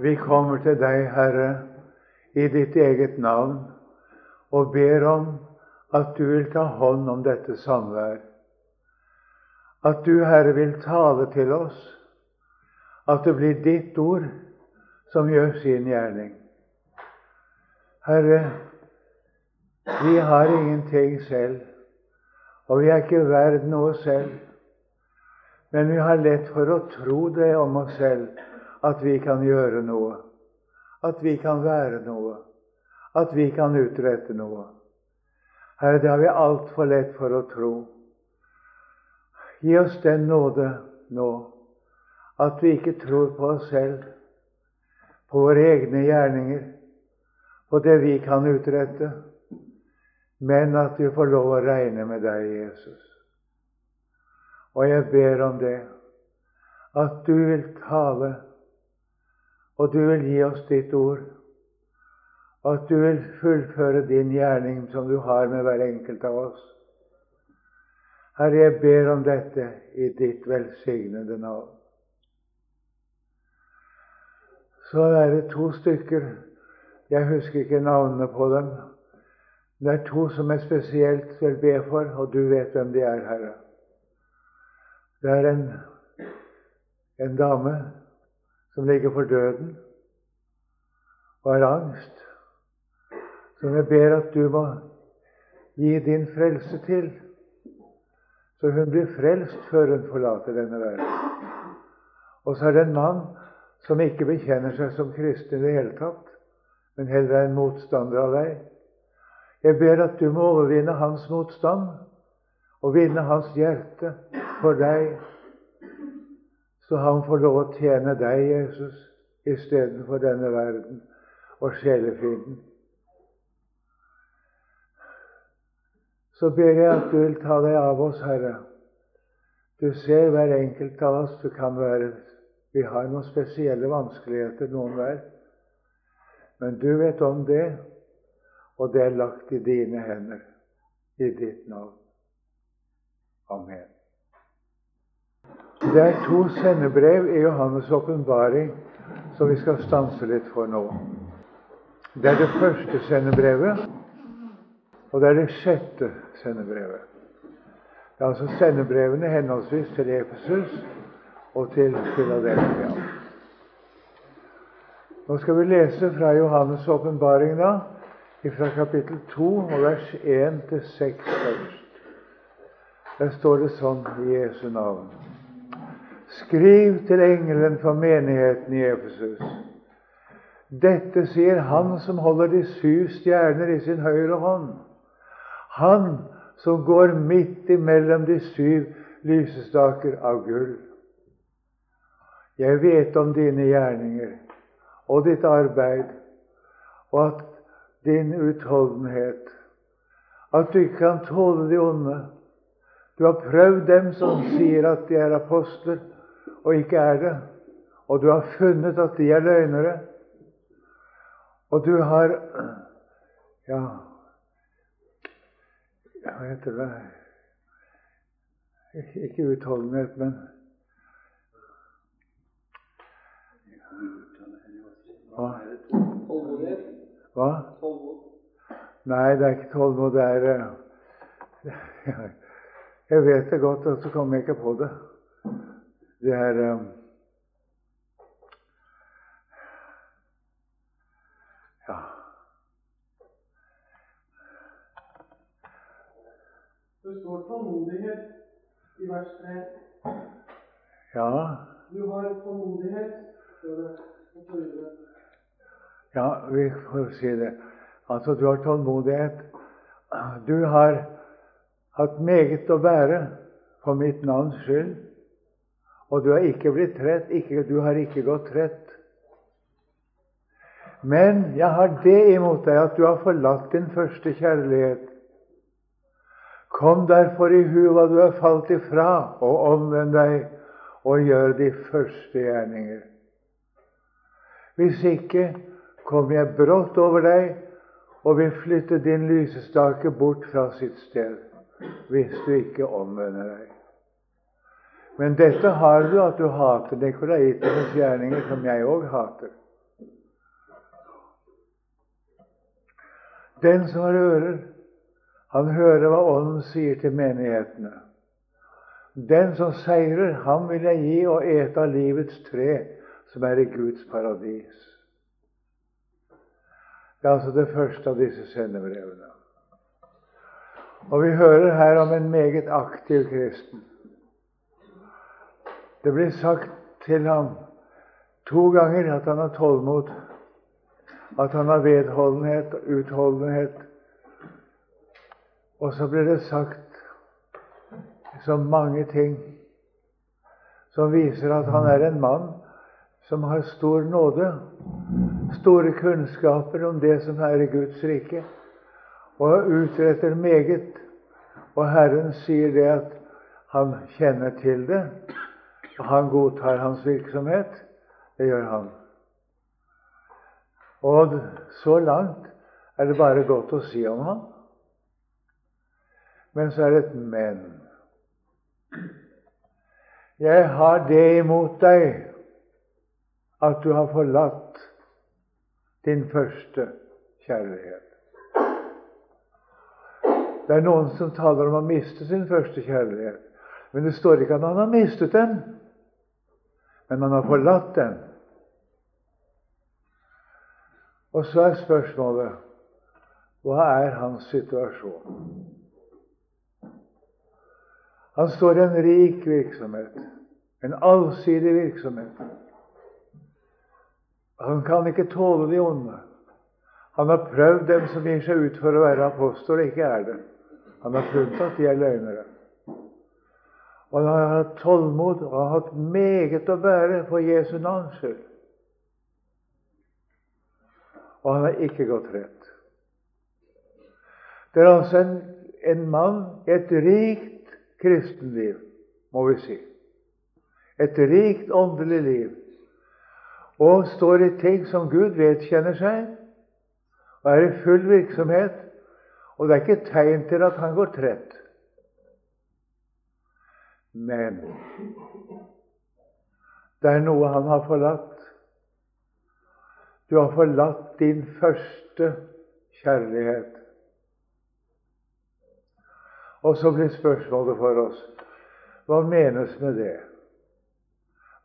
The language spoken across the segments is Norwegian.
Vi kommer til deg, Herre, i ditt eget navn og ber om at du vil ta hånd om dette samvær. At du, Herre, vil tale til oss. At det blir ditt ord som gjør sin gjerning. Herre, vi har ingenting selv, og vi er ikke verd noe selv. Men vi har lett for å tro det om oss selv, at vi kan gjøre noe, at vi kan være noe, at vi kan utrette noe. Herre, det har vi altfor lett for å tro. Gi oss den nåde nå at vi ikke tror på oss selv, på våre egne gjerninger, på det vi kan utrette, men at vi får lov å regne med deg, Jesus. Og jeg ber om det, at du vil tale, og du vil gi oss ditt ord, og at du vil fullføre din gjerning som du har med hver enkelt av oss. Herre, jeg ber om dette i ditt velsignede navn. Så er det to stykker Jeg husker ikke navnene på dem. Det er to som jeg spesielt vil be for, og du vet hvem de er, Herre. Det er en, en dame som ligger for døden og har angst, som jeg ber at du må gi din frelse til, så hun blir frelst før hun forlater denne verden. Og så er det en mann som ikke bekjenner seg som kristen i det hele tatt, men heller er en motstander av deg. Jeg ber at du må overvinne hans motstand og vinne hans hjerte for deg, så han får lov å tjene deg, Jesus, istedenfor denne verden og sjelefienden. Så ber jeg at du vil ta deg av oss, Herre. Du ser hver enkelt av oss. Du kan være Vi har noen spesielle vanskeligheter, noen hver. Men du vet om det, og det er lagt i dine hender, i ditt navn. Amen. Det er to sendebrev i Johannes' åpenbaring som vi skal stanse litt for nå. Det er det første sendebrevet, og det er det sjette sendebrevet. Det er altså sendebrevene henholdsvis til Efesus og til Philadelphia. Nå skal vi lese fra Johannes' åpenbaring, da, fra kapittel 2 og vers 1 til 6 først. Der står det sånn i Jesu navn. Skriv til engelen for menigheten i Efesus. Dette sier Han som holder de syv stjerner i sin høyre hånd. Han som går midt imellom de syv lysestaker av gull. Jeg vet om dine gjerninger og ditt arbeid, og at din utholdenhet, at du ikke kan tåle de onde, du har prøvd dem som sier at de er apostler, og ikke er det. Og du har funnet at de er løgnere. Og du har Ja, hva heter det Ikke utholdenhet, men Hva? Hva? Nei, det er ikke tålmodighet. Det er Jeg vet det godt, og så kommer jeg ikke på det. Det er um, Ja. Det står tålmodighet i vers 3. Ja. Du har tålmodighet. Ja, vi får si det. Altså, du har tålmodighet. Du har hatt meget å bære for mitt navns skyld. Og du har ikke blitt trett. Ikke, du har ikke gått trett. Men jeg har det imot deg at du har forlatt din første kjærlighet. Kom derfor i hu hva du har falt ifra, og omvend deg og gjør de første gjerninger. Hvis ikke kommer jeg brått over deg og vil flytte din lysestake bort fra sitt sted hvis du ikke omvender deg. Men dette har du, at du hater dekoraitenes gjerninger, som jeg òg hater. Den som har ører, han hører hva Ånden sier til menighetene. Den som seirer, ham vil jeg gi og ete av livets tre, som er i Guds paradis. Det er altså det første av disse sendebrevene. Og vi hører her om en meget aktiv kristen. Det blir sagt til ham to ganger at han har tålmod, at han har vedholdenhet og utholdenhet. Og så blir det sagt så mange ting som viser at han er en mann som har stor nåde, store kunnskaper om det som er i Guds rike, og utretter meget. Og Herren sier det at han kjenner til det, og han godtar hans virksomhet. Det gjør han. Og så langt er det bare godt å si om ham. Men så er det et men. Jeg har det imot deg at du har forlatt din første kjærlighet. Det er noen som taler om å miste sin første kjærlighet. Men det står ikke at han har mistet den, men han har forlatt den. Og så er spørsmålet hva er hans situasjon? Han står i en rik virksomhet, en allsidig virksomhet. Han kan ikke tåle de onde. Han har prøvd dem som gir seg ut for å være apostler, og ikke er det. Han har funnet at de er løgnere. Og han har hatt tålmod og har hatt meget å bære for Jesu navns skyld. Og han har ikke gått rett. Det er altså en, en mann et rikt kristenliv, må vi si. Et rikt åndelig liv og står i ting som Gud vedkjenner seg, og er i full virksomhet. Og det er ikke tegn til at han går trett. Men det er noe han har forlatt. Du har forlatt din første kjærlighet. Og så blir spørsmålet for oss hva menes med det?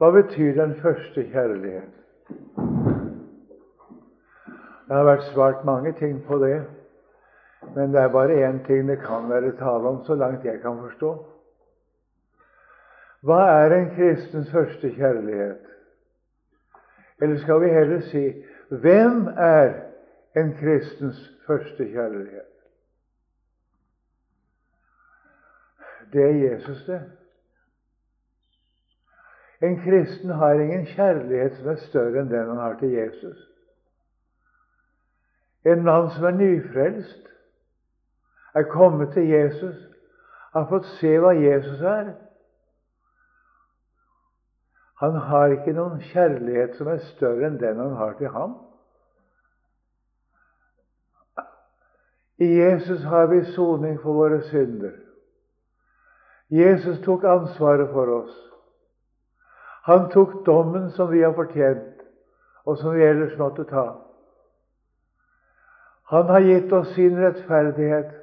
Hva betyr den første kjærlighet? Det har vært svart mange ting på det, men det er bare én ting det kan være tale om, så langt jeg kan forstå. Hva er en kristens første kjærlighet? Eller skal vi heller si hvem er en kristens første kjærlighet? Det er Jesus, det. En kristen har ingen kjærlighet som er større enn den han har til Jesus. En mann som er nyfrelst, er kommet til Jesus, har fått se hva Jesus er. Han har ikke noen kjærlighet som er større enn den han har til ham. I Jesus har vi soning for våre synder. Jesus tok ansvaret for oss. Han tok dommen som vi har fortjent, og som vi ellers måtte ta. Han har gitt oss sin rettferdighet.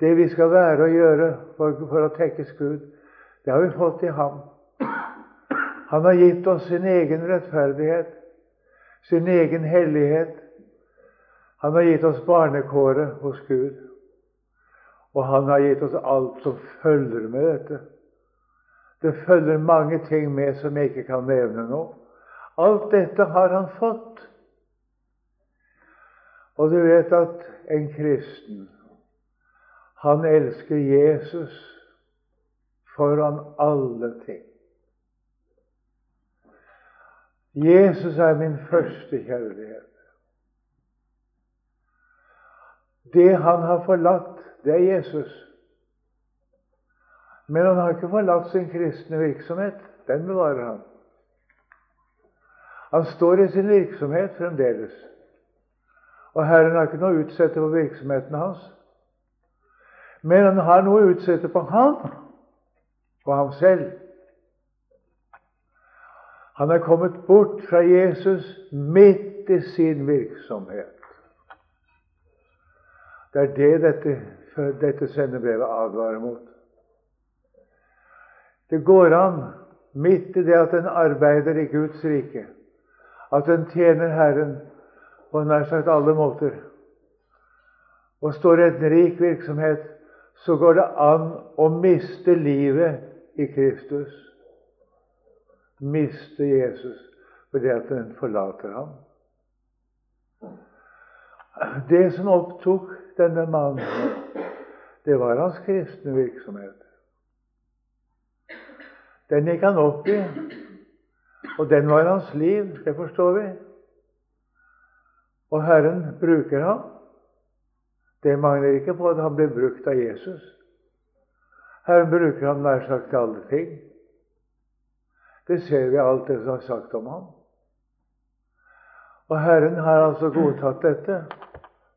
Det vi skal være og gjøre for, for å tekkes Gud, det har vi fått i ham. Han har gitt oss sin egen rettferdighet, sin egen hellighet. Han har gitt oss barnekåret hos Gud. Og han har gitt oss alt som følger med dette. Det følger mange ting med som jeg ikke kan nevne nå. Alt dette har han fått. Og du vet at en kristen, han elsker Jesus foran alle ting. Jesus er min første kjærlighet. Det han har forlatt, det er Jesus. Men han har ikke forlatt sin kristne virksomhet. Den bevarer han. Han står i sin virksomhet fremdeles. Og Herren har ikke noe å utsette på virksomheten hans. Men han har noe å utsette på han, på ham selv. Han er kommet bort fra Jesus midt i sin virksomhet. Det er det dette, dette sendebrevet advarer mot. Det går an, midt i det at en arbeider i Guds rike, at en tjener Herren på nær sagt alle måter, og står i en rik virksomhet, så går det an å miste livet i Kristus. Miste Jesus fordi at den forlater ham. Det som opptok denne mannen, det var hans kristne virksomhet. Den gikk han opp i, og den var hans liv. Det forstår vi. Og Herren bruker ham. Det mangler ikke på at han blir brukt av Jesus. Herren bruker ham nær sagt til alle ting. Det ser vi alt det som er sagt om ham. Og Herren har altså godtatt dette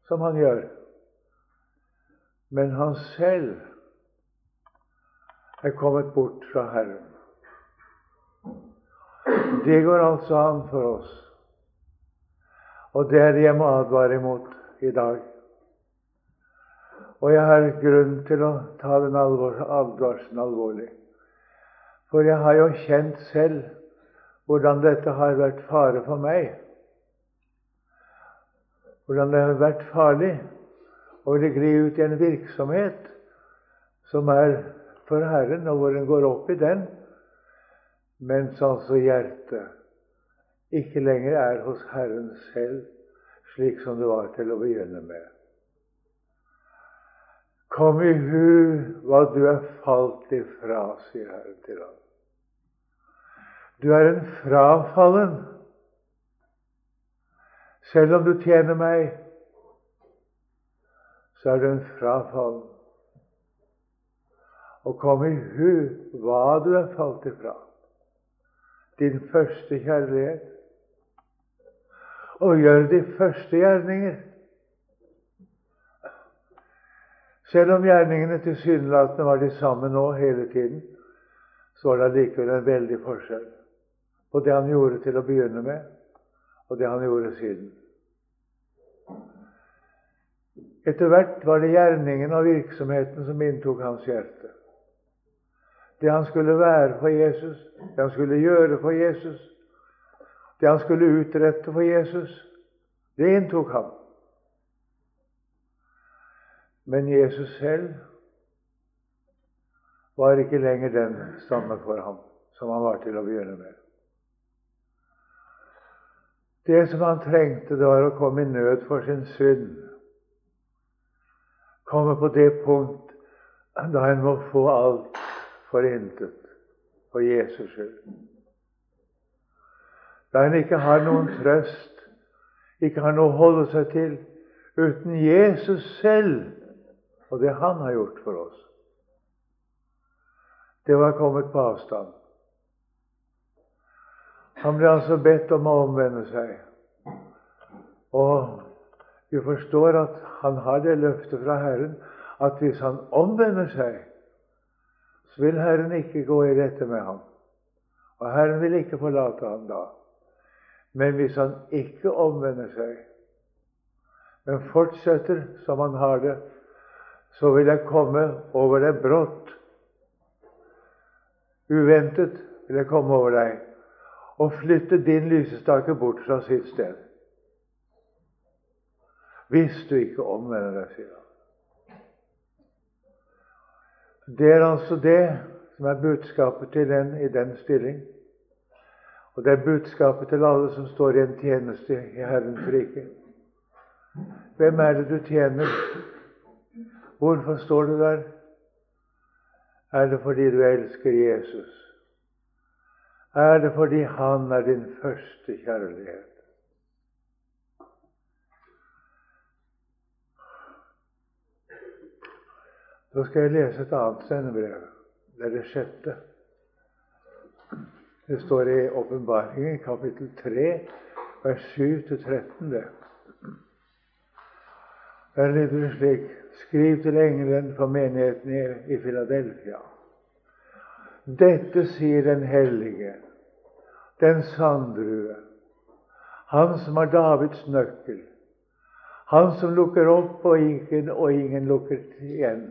som han gjør. Men han selv er kommet bort fra Herren. Det går altså an for oss. Og det er det jeg må advare imot i dag. Og jeg har grunn til å ta den advarselen alvorlig. For jeg har jo kjent selv hvordan dette har vært fare for meg hvordan det har vært farlig å gli ut i en virksomhet som er for Herren, og hvor en går opp i den, mens altså hjertet ikke lenger er hos Herren selv, slik som det var til å begynne med. Kom i hu hva du er falt ifra, sier Herren til ham. Du er en frafallen selv om du tjener meg, så er du en frafallen. Og kom i hu hva du er falt ifra. Din første kjærlighet. Og gjør de første gjerninger. Selv om gjerningene tilsynelatende var de samme nå hele tiden, så var det allikevel en veldig forskjell på det han gjorde til å begynne med, og det han gjorde siden. Etter hvert var det gjerningen og virksomheten som inntok hans hjerte. Det han skulle være for Jesus, det han skulle gjøre for Jesus, det han skulle utrette for Jesus, det inntok ham. Men Jesus selv var ikke lenger den samme for ham som han var til å begynne med. Det som han trengte, det var å komme i nød for sin synd. Komme på det punkt da en må få alt for intet for Jesus skyld. Da en ikke har noen trøst, ikke har noe å holde seg til uten Jesus selv og det han har gjort for oss. Det var kommet på avstand. Han ble altså bedt om å omvende seg. Og vi forstår at han har det løftet fra Herren at hvis han omvender seg, så vil Herren ikke gå i rette med ham. Og Herren vil ikke forlate ham da. Men hvis han ikke omvender seg, men fortsetter som han har det, så vil jeg komme over deg brått. Uventet vil jeg komme over deg og flytte din lysestake bort fra sitt sted. Hvis du ikke omvender deg, sier han. Det er altså det som er budskapet til den i den stilling. Og det er budskapet til alle som står i en tjeneste i Herrens rike. Hvem er det du tjener? Hvorfor står du der? Er det fordi du elsker Jesus? er det fordi Han er din første kjærlighet. Da skal jeg lese et annet sendebrev. Det er det sjette. Det står i Åpenbaringen, kapittel 3, vers 7-13. Der lyder det slik Skriv til engelen for menigheten i Filadelfia. Dette sier den hellige, den sanddrue, han som har Davids nøkkel, Han som lukker opp, og ingen, og ingen lukker igjen.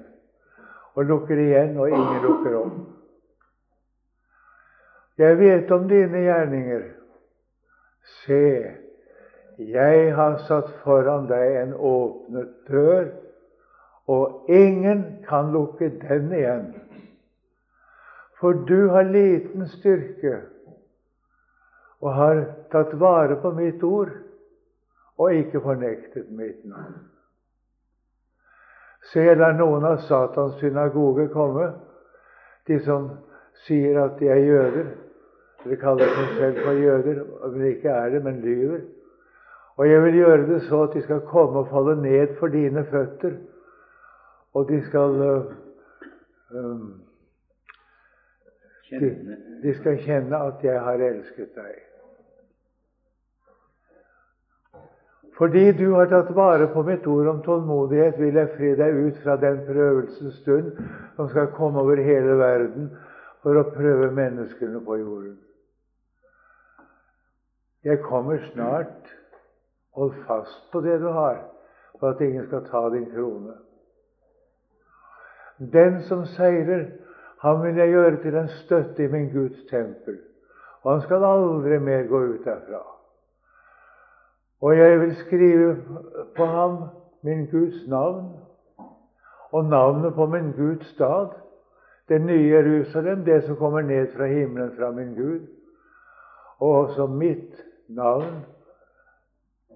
Og lukker igjen, og ingen lukker opp. Jeg vet om dine gjerninger. Se, jeg har satt foran deg en åpnet dør, og ingen kan lukke den igjen. For du har liten styrke og har tatt vare på mitt ord og ikke fornektet mitt navn. Se, lar noen av Satans synagoge komme, de som sier at de er jøder. De kaller seg selv for jøder, men ikke er det, men lyver. Og jeg vil gjøre det så at de skal komme og falle ned for dine føtter, og de skal um, de, de skal kjenne at jeg har elsket deg. Fordi du har tatt vare på mitt ord om tålmodighet, vil jeg fri deg ut fra den prøvelsens stund som skal komme over hele verden for å prøve menneskene på jorden. Jeg kommer snart. Hold fast på det du har, for at ingen skal ta din krone. Den som seirer, han vil jeg gjøre til en støtte i min Guds tempel, og han skal aldri mer gå ut derfra. Og jeg vil skrive på ham min Guds navn og navnet på min Guds stad, det nye Jerusalem, det som kommer ned fra himmelen fra min Gud, og også mitt navn,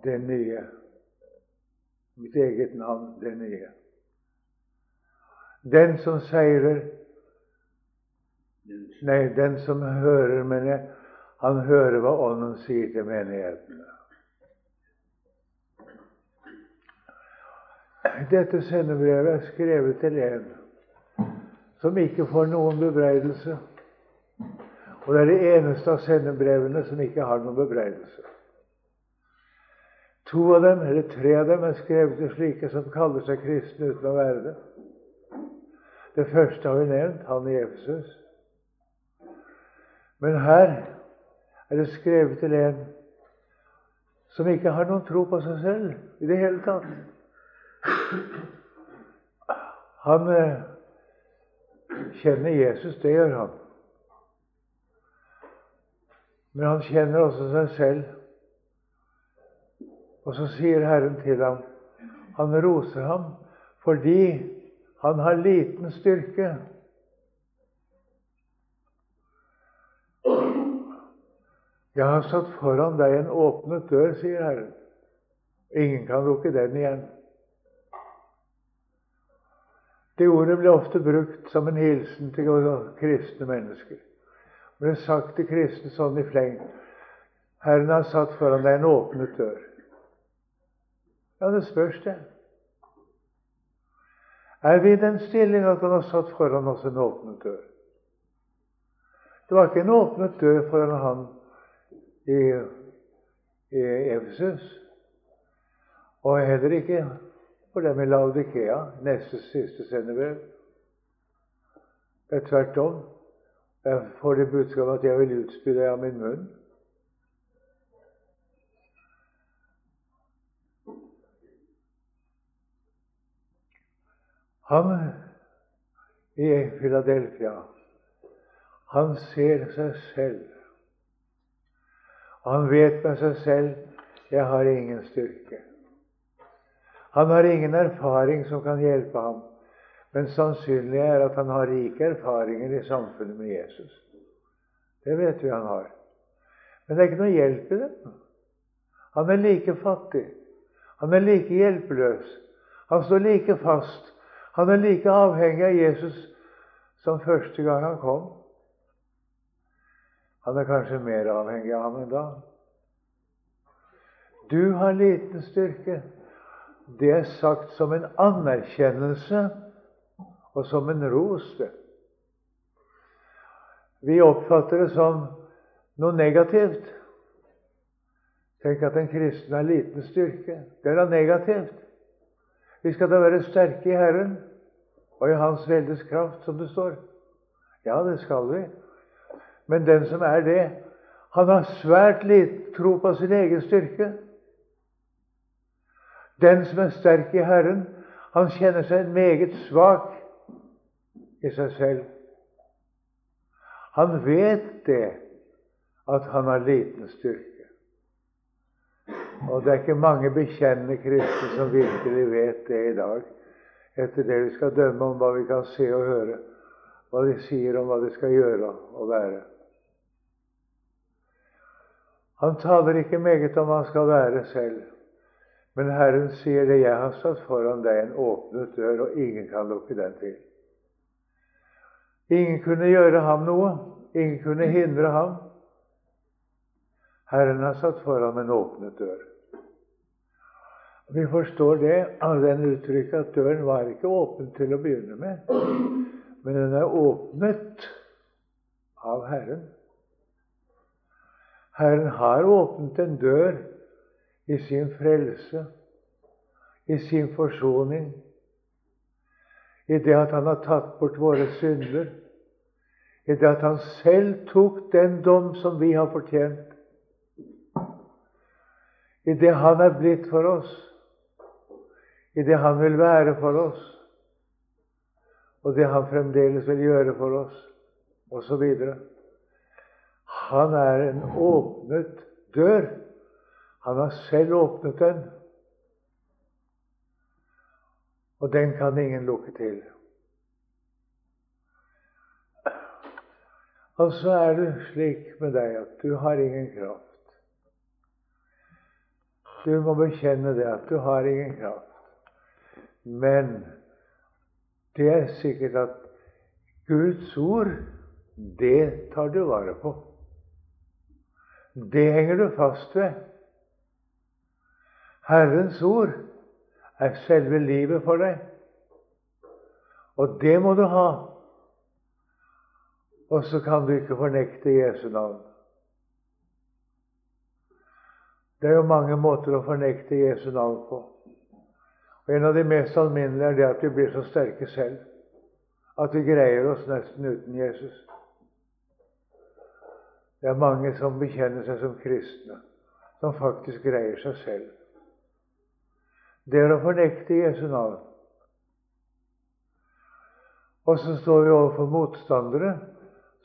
det nye. Mitt eget navn, det nye. Den som seirer Nei, den som hører, mener jeg, han hører hva Ånden sier til menighetene. Dette sendebrevet er skrevet til en som ikke får noen bebreidelse. Og det er det eneste av sendebrevene som ikke har noen bebreidelse. To av dem, eller tre av dem, er skrevet til slike som kaller seg kristne uten å være det. Det første har vi nevnt, han i Efesus. Men her er det skrevet til en som ikke har noen tro på seg selv i det hele tatt. Han eh, kjenner Jesus, det gjør han. Men han kjenner også seg selv. Og så sier Herren til ham Han roser ham fordi han har liten styrke. Jeg har satt foran deg en åpnet dør, sier Herren. Ingen kan lukke den igjen. Det ordet ble ofte brukt som en hilsen til kristne mennesker. Det ble sagt til kristne sånn i fleng Herren har satt foran deg en åpnet dør. Ja, det spørs, det. Er vi i den stilling at han har satt foran oss en åpnet dør? Det var ikke en åpnet dør foran han i, i Efesus. Og heller ikke for dem i Laudikea, neste siste sendebrev. Det er tvert om. Jeg får det budskapet at jeg vil utspy deg av min munn. Han i Philadelphia, han ser seg selv han vet med seg selv 'Jeg har ingen styrke'. Han har ingen erfaring som kan hjelpe ham, men sannsynlig er at han har rike erfaringer i samfunnet med Jesus. Det vet vi han har. Men det er ikke noe hjelp i det. Han er like fattig. Han er like hjelpeløs. Han står like fast. Han er like avhengig av Jesus som første gang han kom. Han er kanskje mer avhengig av ham enn da. Du har liten styrke. Det er sagt som en anerkjennelse og som en ros. Vi oppfatter det som noe negativt. Tenk at en kristen har liten styrke. Det er da negativt. Vi skal da være sterke i Herren og i Hans veldes kraft, som det står. Ja, det skal vi. Men den som er det, han har svært lite tro på sin egen styrke. Den som er sterk i Herren, han kjenner seg meget svak i seg selv. Han vet det, at han har liten styrke. Og det er ikke mange bekjennende kristne som virkelig vet det i dag, etter det vi skal dømme om hva vi kan se og høre, hva de sier om hva de skal gjøre og være. Han taler ikke meget om hva han skal være selv. Men Herren sier det, 'Jeg har satt foran deg en åpnet dør, og ingen kan lukke den til'. Ingen kunne gjøre ham noe. Ingen kunne hindre ham. Herren har satt foran en åpnet dør. Vi forstår det av den uttrykket at døren var ikke åpen til å begynne med, men den er åpnet av Herren. Herren har åpnet en dør i sin frelse, i sin forsoning, i det at Han har tatt bort våre synder, i det at Han selv tok den dom som vi har fortjent, i det Han er blitt for oss, i det Han vil være for oss, og det Han fremdeles vil gjøre for oss, osv. Han er en åpnet dør. Han har selv åpnet den, og den kan ingen lukke til. Og så er det slik med deg at du har ingen kraft. Du må bekjenne det at du har ingen kraft. Men det er sikkert at Guds ord, det tar du vare på. Det henger du fast ved. Herrens ord er selve livet for deg. Og det må du ha. Og så kan du ikke fornekte Jesu navn. Det er jo mange måter å fornekte Jesu navn på. En av de mest alminnelige er det at vi blir så sterke selv at vi greier oss nesten uten Jesus. Det er mange som bekjenner seg som kristne, som faktisk greier seg selv. Det er å fornekte Jesu navn. Og så står vi overfor motstandere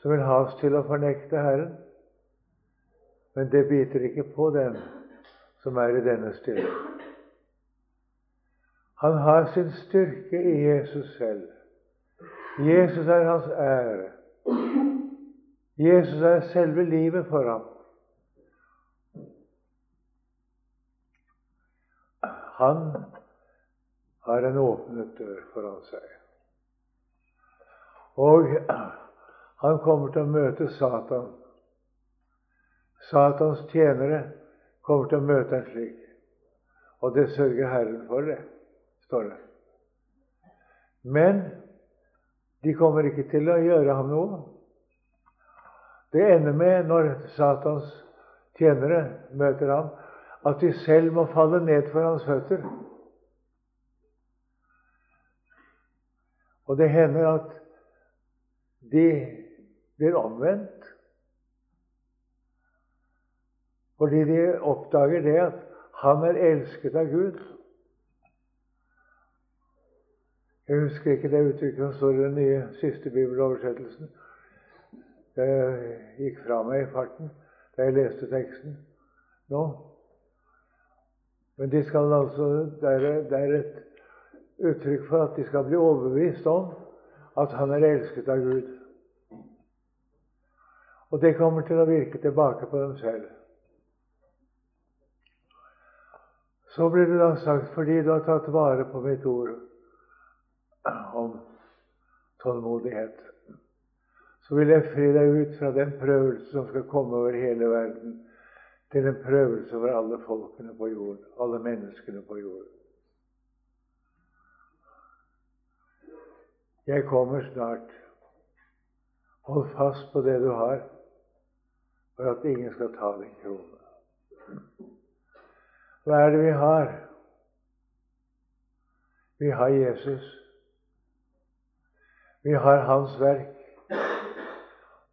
som vil ha oss til å fornekte Herren. Men det biter ikke på den som er i denne stilling. Han har sin styrke i Jesus selv. Jesus er hans ære. Jesus er selve livet for ham. Han har en åpnet dør foran seg. Og han kommer til å møte Satan. Satans tjenere kommer til å møte en slik. Og det sørger Herren for, det, står det. Men de kommer ikke til å gjøre ham noe. Det ender med, når Satans tjenere møter ham, at de selv må falle ned for hans føtter. Og det hender at de blir omvendt. Fordi de oppdager det at han er elsket av Gud. Jeg husker ikke det uttrykket som står i den nye siste bibeloversettelsen. Det gikk fra meg i farten da jeg leste teksten nå. Men de skal altså, det er, et uttrykk for at de skal bli overbevist om at han er elsket av Gud. Og det kommer til å virke tilbake på dem selv. Så blir det da sagt fordi du har tatt vare på mitt ord om tålmodighet så vil jeg fri deg ut fra den prøvelse som skal komme over hele verden, til en prøvelse over alle folkene på jorden, alle menneskene på jorden. Jeg kommer snart. Hold fast på det du har, for at ingen skal ta din krone. Hva er det vi har? Vi har Jesus. Vi har Hans verk.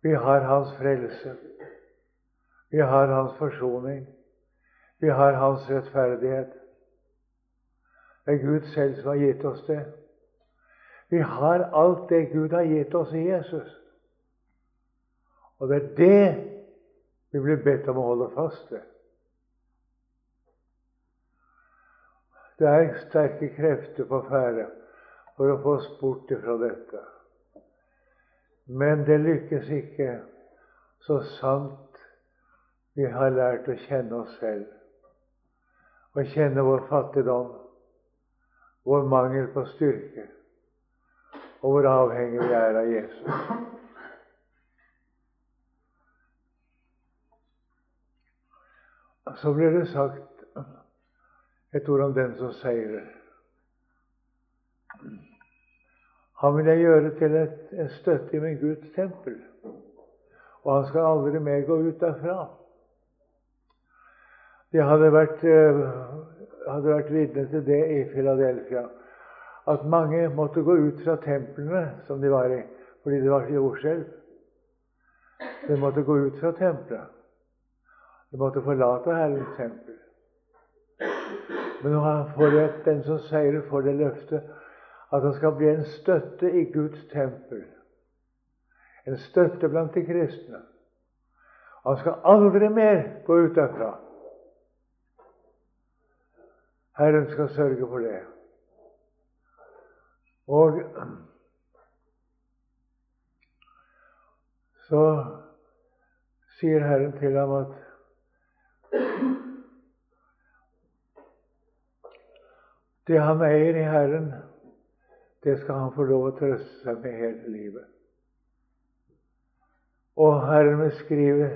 Vi har Hans frelse. Vi har Hans forsoning. Vi har Hans rettferdighet. Det er Gud selv som har gitt oss det. Vi har alt det Gud har gitt oss i Jesus. Og det er det vi blir bedt om å holde fast ved. Det er sterke krefter på ferde for å få oss bort fra dette. Men det lykkes ikke så sant vi har lært å kjenne oss selv Å kjenne vår fattigdom, vår mangel på styrke, og hvor avhengig vi er av Jesus. Så blir det sagt et ord om den som seirer. Han vil jeg gjøre til et, en støtte i min Guds tempel, og han skal aldri mer gå ut derfra. De hadde vært, eh, hadde vært vitne til det i Filadelfia, at mange måtte gå ut fra templene som de var i, fordi det var jordskjelv. De måtte gå ut fra tempelet. De måtte forlate Herrens tempel. Men nå får det, den som seirer, får det løftet at han skal bli en støtte i Guds tempel. En støtte blant de kristne. Han skal aldri mer gå ut derfra. Herren skal sørge for det. Og så sier Herren til ham at det han eier i Herren, det skal han få lov å trøste seg med hele livet. Og vil skrive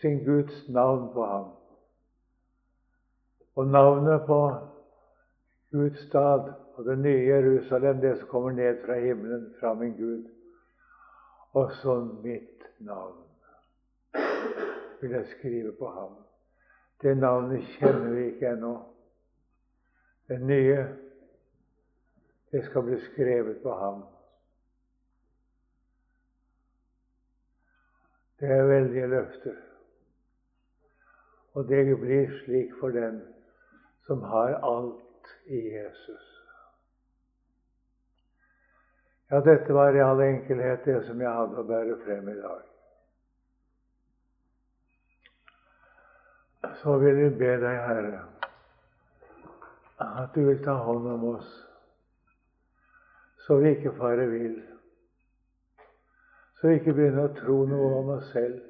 sin Guds navn på ham. Og navnet på Guds stad og det nye Jerusalem, det som kommer ned fra himmelen, fra min Gud. Og så mitt navn vil jeg skrive på ham. Det navnet kjenner vi ikke ennå. Det nye det skal bli skrevet på ham. Det er veldige løfter. Og det blir slik for den som har alt i Jesus. Ja, dette var i all enkelhet det som jeg hadde å bære frem i dag. Så vil vi be deg, Herre, at du vil ta hånd om oss så vi ikke farer vill. Så vi ikke begynner å tro noe om oss selv.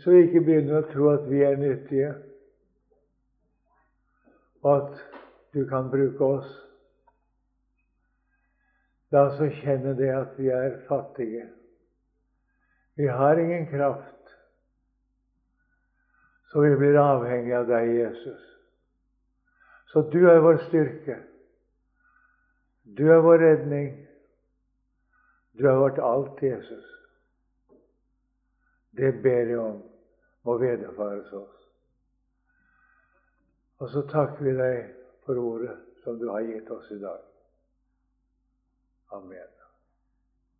Så vi ikke begynner å tro at vi er nyttige, og at du kan bruke oss. La oss kjenne det at vi er fattige. Vi har ingen kraft, så vi blir avhengig av deg, Jesus. Så du er vår styrke. Du er vår redning. Du er vårt alt, Jesus. Det ber jeg om må vederfares oss. Og så takker vi deg for ordet som du har gitt oss i dag. Amen.